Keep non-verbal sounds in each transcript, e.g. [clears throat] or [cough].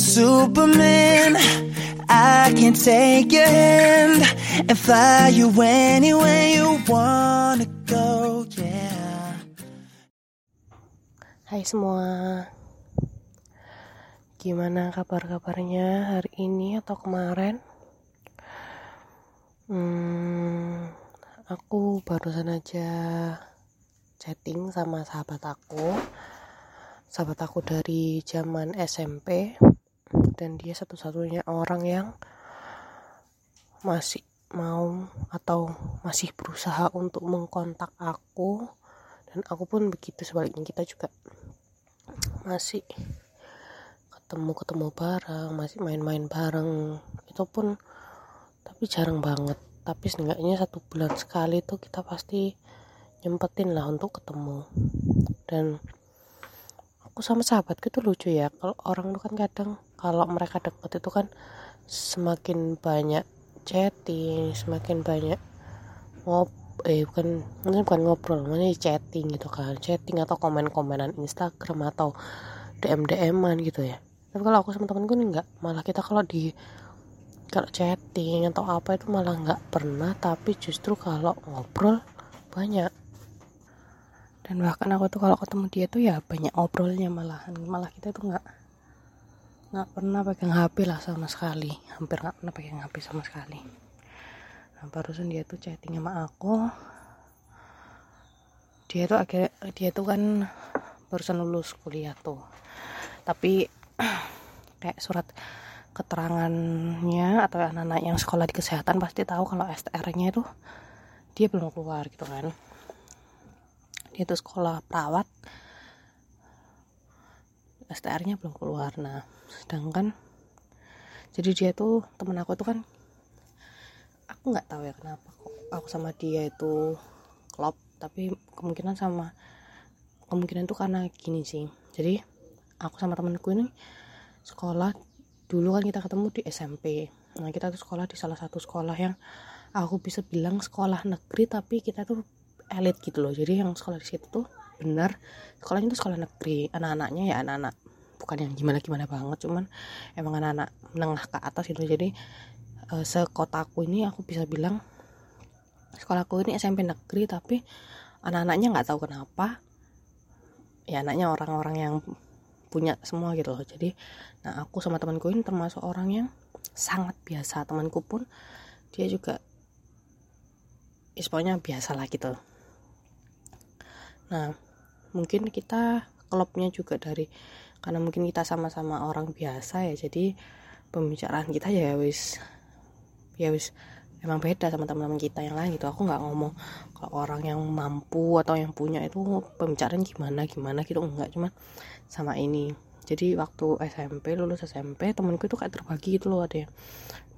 Superman. I can take your hand and fly you anywhere you wanna go, yeah. Hai semua Gimana kabar-kabarnya hari ini atau kemarin? Hmm, aku barusan aja chatting sama sahabat aku Sahabat aku dari zaman SMP Dan dia satu-satunya orang yang masih mau atau masih berusaha untuk mengkontak aku. Dan aku pun begitu sebaliknya kita juga masih ketemu ketemu bareng masih main-main bareng. Itu pun tapi jarang banget. Tapi setidaknya satu bulan sekali tuh kita pasti nyempetin lah untuk ketemu. Dan aku sama sahabatku tuh lucu ya kalau orang tuh kan kadang kalau mereka deket itu kan semakin banyak chatting semakin banyak ngob eh bukan ini bukan ngobrol ini chatting gitu kan. Chatting atau komen-komenan Instagram atau DM DMan gitu ya. Tapi kalau aku sama temenku ini enggak malah kita kalau di kalau chatting atau apa itu malah nggak pernah tapi justru kalau ngobrol banyak. Dan bahkan aku tuh kalau ketemu dia tuh ya banyak ngobrolnya malahan malah kita tuh nggak nggak pernah pegang HP lah sama sekali. Hampir nggak pernah pegang HP sama sekali. Nah barusan dia tuh chatting sama aku. Dia tuh akhirnya dia tuh kan barusan lulus kuliah tuh. Tapi [clears throat] kayak surat keterangannya atau anak-anak yang sekolah di kesehatan pasti tahu kalau STR-nya itu dia belum keluar gitu kan. Dia tuh sekolah perawat STR-nya belum keluar. Nah sedangkan jadi dia tuh temen aku tuh kan aku nggak tahu ya kenapa kok aku sama dia itu klop tapi kemungkinan sama kemungkinan itu karena gini sih. Jadi aku sama temanku ini sekolah dulu kan kita ketemu di SMP nah kita tuh sekolah di salah satu sekolah yang aku bisa bilang sekolah negeri tapi kita tuh elit gitu loh. Jadi yang sekolah di situ tuh benar sekolahnya tuh sekolah negeri. Anak-anaknya ya anak-anak. Bukan yang gimana gimana banget cuman emang anak-anak menengah ke atas gitu. Jadi uh, sekotaku ini aku bisa bilang sekolahku ini SMP negeri tapi anak-anaknya nggak tahu kenapa. Ya anaknya orang-orang yang punya semua gitu loh. Jadi nah aku sama temanku ini termasuk orang yang sangat biasa. Temanku pun dia juga isponya biasa lah gitu. Nah mungkin kita klubnya juga dari karena mungkin kita sama-sama orang biasa ya jadi pembicaraan kita ya wis ya wis emang beda sama teman-teman kita yang lain gitu. Aku nggak ngomong kalau orang yang mampu atau yang punya itu pembicaraan gimana gimana gitu enggak cuma sama ini. Jadi waktu SMP lulus SMP temanku itu kayak terbagi gitu loh ada yang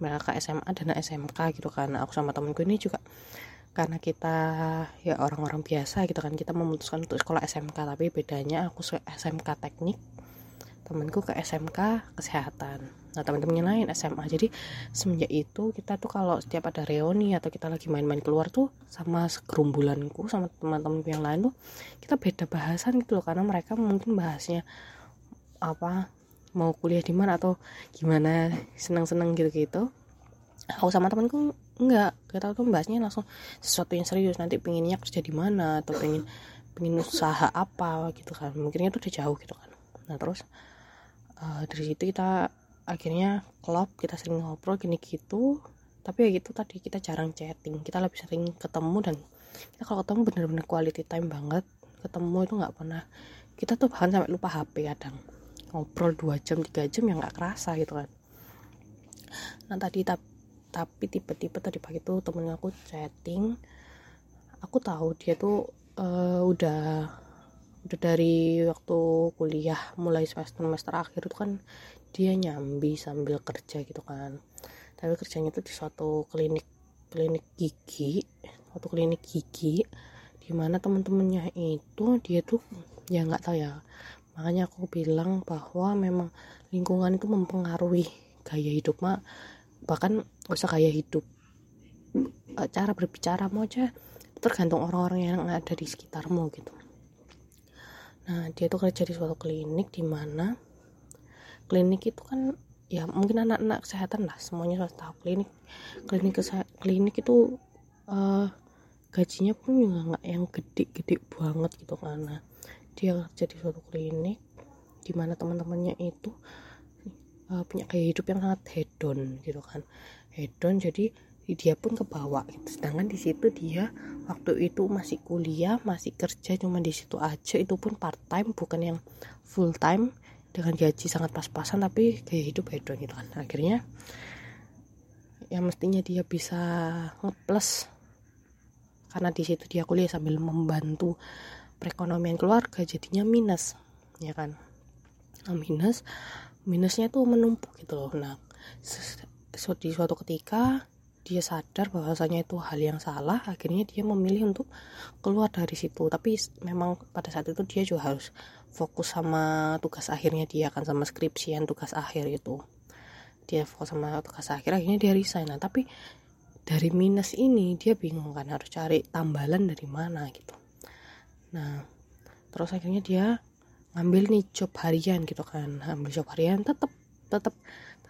mereka SMA dan SMK gitu kan. Aku sama temanku ini juga karena kita ya orang-orang biasa gitu kan kita memutuskan untuk sekolah SMK tapi bedanya aku SMK teknik temanku ke SMK kesehatan. Nah teman-temannya lain SMA jadi semenjak itu kita tuh kalau setiap ada reuni atau kita lagi main-main keluar tuh sama segerumbulanku sama teman-teman yang lain tuh kita beda bahasan gitu loh karena mereka mungkin bahasnya apa mau kuliah di mana atau gimana senang-senang gitu-gitu. Aku sama temanku enggak kita tuh bahasnya langsung sesuatu yang serius nanti pengennya kerja di mana? Atau pengen pengen usaha apa? Gitu kan. Mungkinnya tuh udah jauh gitu kan. Nah terus uh, dari situ kita akhirnya klop kita sering ngobrol gini gitu. Tapi ya gitu tadi kita jarang chatting. Kita lebih sering ketemu dan kita kalau ketemu bener-bener quality time banget. Ketemu itu nggak pernah kita tuh bahkan sampai lupa HP kadang. Ngobrol dua jam tiga jam yang nggak kerasa gitu kan. Nah tadi tapi tipe-tipe tadi pagi tuh temen aku chatting aku tahu dia tuh uh, udah udah dari waktu kuliah mulai semester semester akhir itu kan dia nyambi sambil kerja gitu kan. Tapi kerjanya itu di suatu klinik klinik gigi suatu klinik gigi di mana teman-temannya itu dia tuh ya nggak tahu ya. Makanya aku bilang bahwa memang lingkungan itu mempengaruhi gaya hidup mak. Bahkan usah gaya hidup. Eh, cara berbicara mau aja tergantung orang-orang yang ada di sekitarmu gitu. Nah dia tuh kerja di suatu klinik di mana klinik itu kan ya mungkin anak-anak kesehatan lah semuanya harus tahu klinik. Klinik klinik itu uh, gajinya pun juga nggak yang gede-gede banget gitu karena dia kerja di suatu klinik di mana teman-temannya itu uh, punya gaya hidup yang sangat hedon gitu kan hedon jadi dia pun kebawa. Gitu. sedangkan di situ dia waktu itu masih kuliah masih kerja cuma di situ aja. Itu pun part time bukan yang full time dengan gaji sangat pas-pasan tapi gaya hidup hedon gitu kan. Akhirnya yang mestinya dia bisa ngeplus. Karena di situ dia kuliah sambil membantu perekonomian keluarga jadinya minus ya kan. Nah, minus minusnya tuh menumpuk gitu loh. Nah di suatu ketika dia sadar bahwasanya itu hal yang salah akhirnya dia memilih untuk keluar dari situ. Tapi memang pada saat itu dia juga harus fokus sama tugas akhirnya dia kan sama skripsian tugas akhir itu. Dia fokus sama tugas akhir akhirnya dia resign. Nah tapi dari minus ini dia bingung kan harus cari tambalan dari mana gitu. Nah terus akhirnya dia ngambil nih job harian gitu kan. Ambil job harian tetap tetap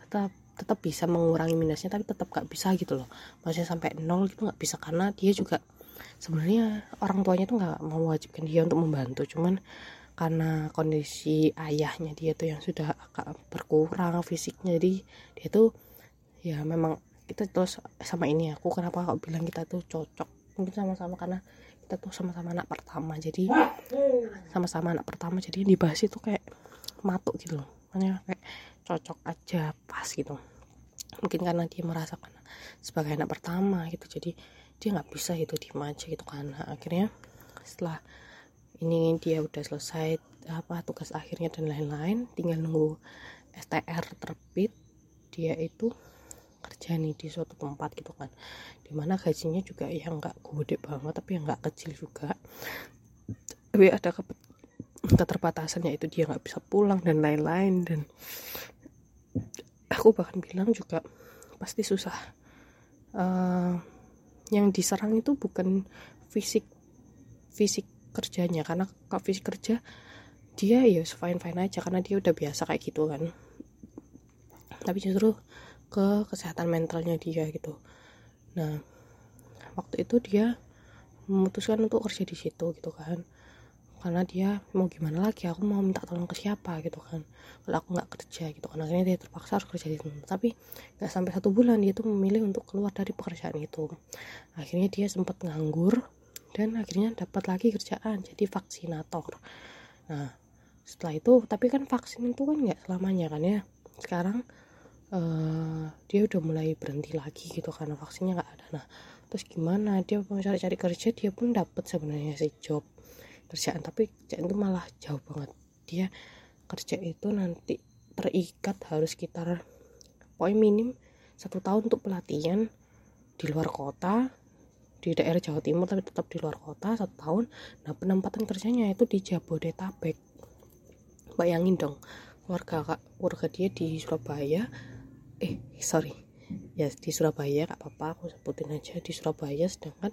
tetap tetap bisa mengurangi minusnya tapi tetap gak bisa gitu loh. Maksudnya sampai nol gitu gak bisa karena dia juga sebenarnya orang tuanya tuh nggak mewajibkan dia untuk membantu. Cuman karena kondisi ayahnya dia tuh yang sudah agak berkurang fisiknya jadi dia tuh ya memang kita terus sama ini aku kenapa kok bilang kita tuh cocok? Mungkin sama-sama karena kita tuh sama-sama anak pertama jadi sama-sama anak pertama jadi dibahas itu kayak matuk gitu loh makanya kayak cocok aja pas gitu. Mungkin karena dia merasakan sebagai anak pertama gitu jadi dia nggak bisa itu di aja gitu nah, akhirnya setelah ini dia udah selesai apa tugas akhirnya dan lain-lain tinggal nunggu STR terbit dia itu kerja nih di suatu tempat gitu kan. Di mana gajinya juga yang nggak gede banget tapi yang nggak kecil juga. Tapi ada keterbatasannya itu dia nggak bisa pulang dan lain-lain dan aku bahkan bilang juga pasti susah. Uh, yang diserang itu bukan fisik fisik kerjanya karena kalau fisik kerja dia ya fine fine aja karena dia udah biasa kayak gitu kan. Tapi justru ke kesehatan mentalnya dia gitu. Nah waktu itu dia memutuskan untuk kerja di situ gitu kan karena dia mau gimana lagi aku mau minta tolong ke siapa gitu kan. Kalau aku nggak kerja gitu kan akhirnya dia terpaksa harus kerja di situ. Tapi nggak sampai satu bulan dia tuh memilih untuk keluar dari pekerjaan itu. Akhirnya dia sempat nganggur dan akhirnya dapat lagi kerjaan jadi vaksinator. Nah setelah itu tapi kan vaksin itu kan nggak selamanya kan ya. Sekarang uh, dia udah mulai berhenti lagi gitu karena vaksinnya nggak ada. Nah terus gimana? Dia mau cari-cari kerja dia pun dapat sebenarnya si job kerjaan tapi kerjaan itu malah jauh banget. Dia kerja itu nanti terikat harus sekitar poin minim satu tahun untuk pelatihan di luar kota di daerah Jawa Timur tapi tetap di luar kota satu tahun nah penempatan kerjanya itu di Jabodetabek. Bayangin dong keluarga keluarga dia di Surabaya eh sorry ya di Surabaya gak apa-apa aku sebutin aja di Surabaya sedangkan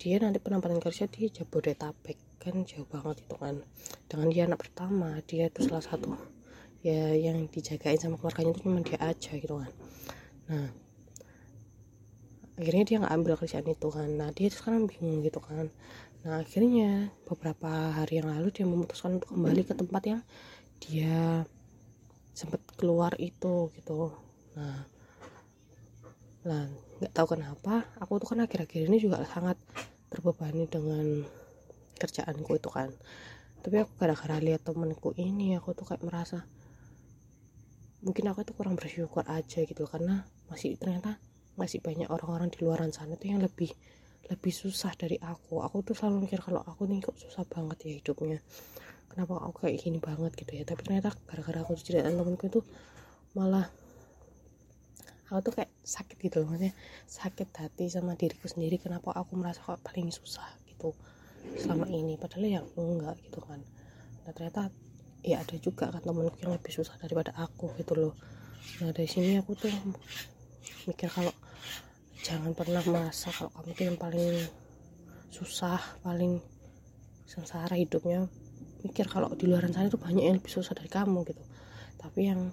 dia nanti penempatan kerja di Jabodetabek kan jauh banget itu kan. Dengan dia anak pertama dia itu salah satu ya yang dijagain sama keluarganya itu cuma dia aja gitu kan. Nah akhirnya dia nggak ambil kerjaan itu kan. Nah dia sekarang bingung gitu kan. Nah akhirnya beberapa hari yang lalu dia memutuskan untuk kembali ke tempat yang dia sempat keluar itu gitu. Nah lah nggak tahu kenapa. Aku tuh kan akhir-akhir ini juga sangat terbebani dengan kerjaanku itu kan. Tapi aku gara-gara lihat temenku ini aku tuh kayak merasa mungkin aku tuh kurang bersyukur aja gitu karena masih ternyata masih banyak orang-orang di luaran sana tuh yang lebih lebih susah dari aku. Aku tuh selalu mikir kalau aku nih kok susah banget ya hidupnya. Kenapa aku kayak gini banget gitu ya? Tapi ternyata gara-gara aku ceritain temenku itu malah aku tuh kayak sakit gitu loh maksudnya sakit hati sama diriku sendiri. Kenapa aku merasa kok paling susah gitu selama ini padahal ya enggak gitu kan. Nah ternyata ya ada juga kan temenku yang lebih susah daripada aku gitu loh. Nah dari sini aku tuh mikir kalau jangan pernah merasa kalau kamu tuh yang paling susah paling sengsara hidupnya. Mikir kalau di luar sana tuh banyak yang lebih susah dari kamu gitu. Tapi yang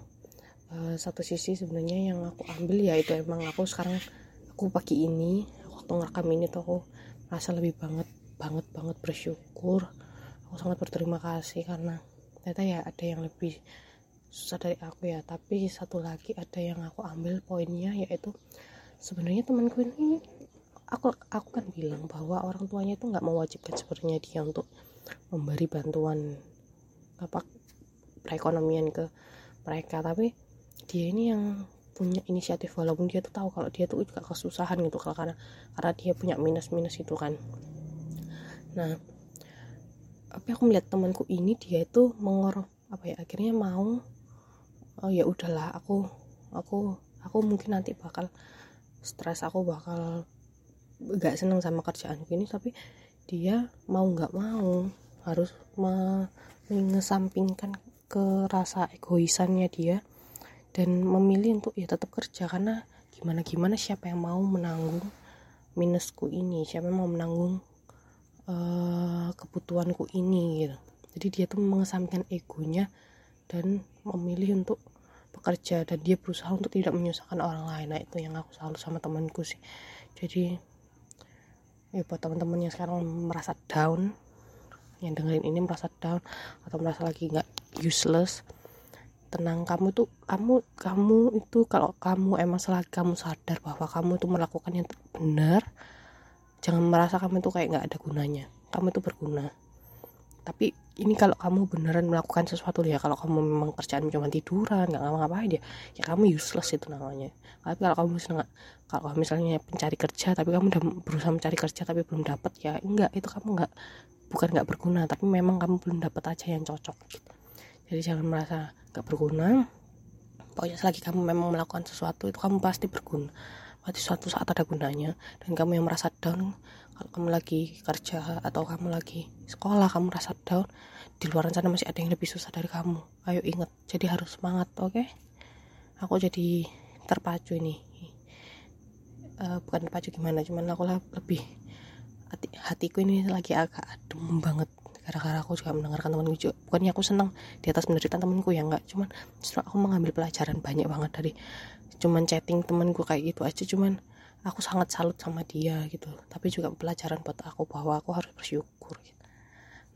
uh, satu sisi sebenarnya yang aku ambil ya itu emang aku sekarang aku pagi ini waktu ngerekam ini tuh aku merasa lebih banget banget banget bersyukur. Aku sangat berterima kasih karena ternyata ya ada yang lebih susah dari aku ya. Tapi satu lagi ada yang aku ambil poinnya yaitu sebenarnya temanku ini aku aku kan bilang bahwa orang tuanya itu nggak mewajibkan sebenarnya dia untuk memberi bantuan apa perekonomian ke mereka. Tapi dia ini yang punya inisiatif walaupun dia tuh tahu kalau dia tuh juga kesusahan gitu kalau karena karena dia punya minus minus itu kan nah tapi aku melihat temanku ini dia itu mengor apa ya akhirnya mau oh ya udahlah aku aku aku mungkin nanti bakal stres aku bakal gak seneng sama kerjaan ini tapi dia mau nggak mau harus mengesampingkan ke rasa egoisannya dia dan memilih untuk ya tetap kerja karena gimana gimana siapa yang mau menanggung minusku ini siapa yang mau menanggung uh, kebutuhanku ini gitu. Jadi dia tuh mengesampingkan egonya dan memilih untuk bekerja dan dia berusaha untuk tidak menyusahkan orang lain. Nah itu yang aku selalu sama temanku sih. Jadi ya buat teman-teman yang sekarang merasa down yang dengerin ini merasa down atau merasa lagi nggak useless tenang kamu tuh kamu kamu itu kalau kamu emang selagi kamu sadar bahwa kamu itu melakukan yang benar jangan merasa kamu itu kayak nggak ada gunanya. Kamu itu berguna. Tapi ini kalau kamu beneran melakukan sesuatu ya kalau kamu memang kerjaan cuma tiduran nggak ngapa-ngapain ya ya kamu useless itu namanya. Tapi kalau kamu misalnya kalau misalnya pencari kerja tapi kamu udah berusaha mencari kerja tapi belum dapat ya enggak itu kamu nggak bukan nggak berguna tapi memang kamu belum dapat aja yang cocok gitu. jadi jangan merasa nggak berguna. Pokoknya selagi kamu memang melakukan sesuatu itu kamu pasti berguna pasti suatu saat ada gunanya dan kamu yang merasa down kalau kamu lagi kerja atau kamu lagi sekolah kamu rasa down di luar sana masih ada yang lebih susah dari kamu. Ayo ingat jadi harus semangat oke? Okay? aku jadi terpacu ini. Uh, bukan terpacu gimana cuman aku lebih hati, hatiku ini lagi agak adem banget gara-gara aku juga mendengarkan temanku juga bukannya aku senang di atas penderitaan temanku ya enggak. Cuman justru aku mengambil pelajaran banyak banget dari cuman chatting temanku kayak gitu aja. Cuman aku sangat salut sama dia gitu. Tapi juga pelajaran buat aku bahwa aku harus bersyukur gitu.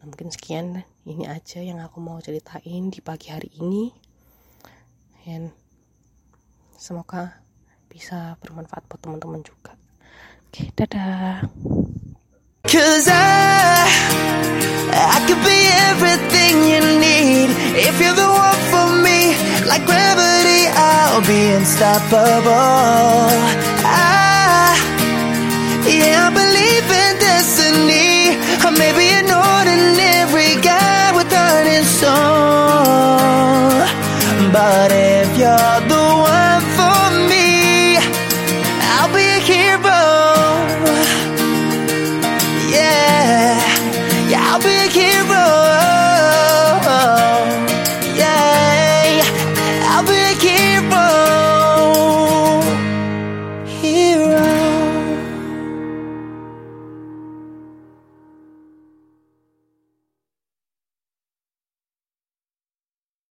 nah mungkin sekian ini aja yang aku mau ceritain di pagi hari ini. Dan semoga bisa bermanfaat buat teman-teman juga. Oke dadah. Cause I could be everything you need If you're the one for me Like gravity, I'll be unstoppable I Yeah, I believe in destiny. I may be an ordinary guy with an soul. But if you're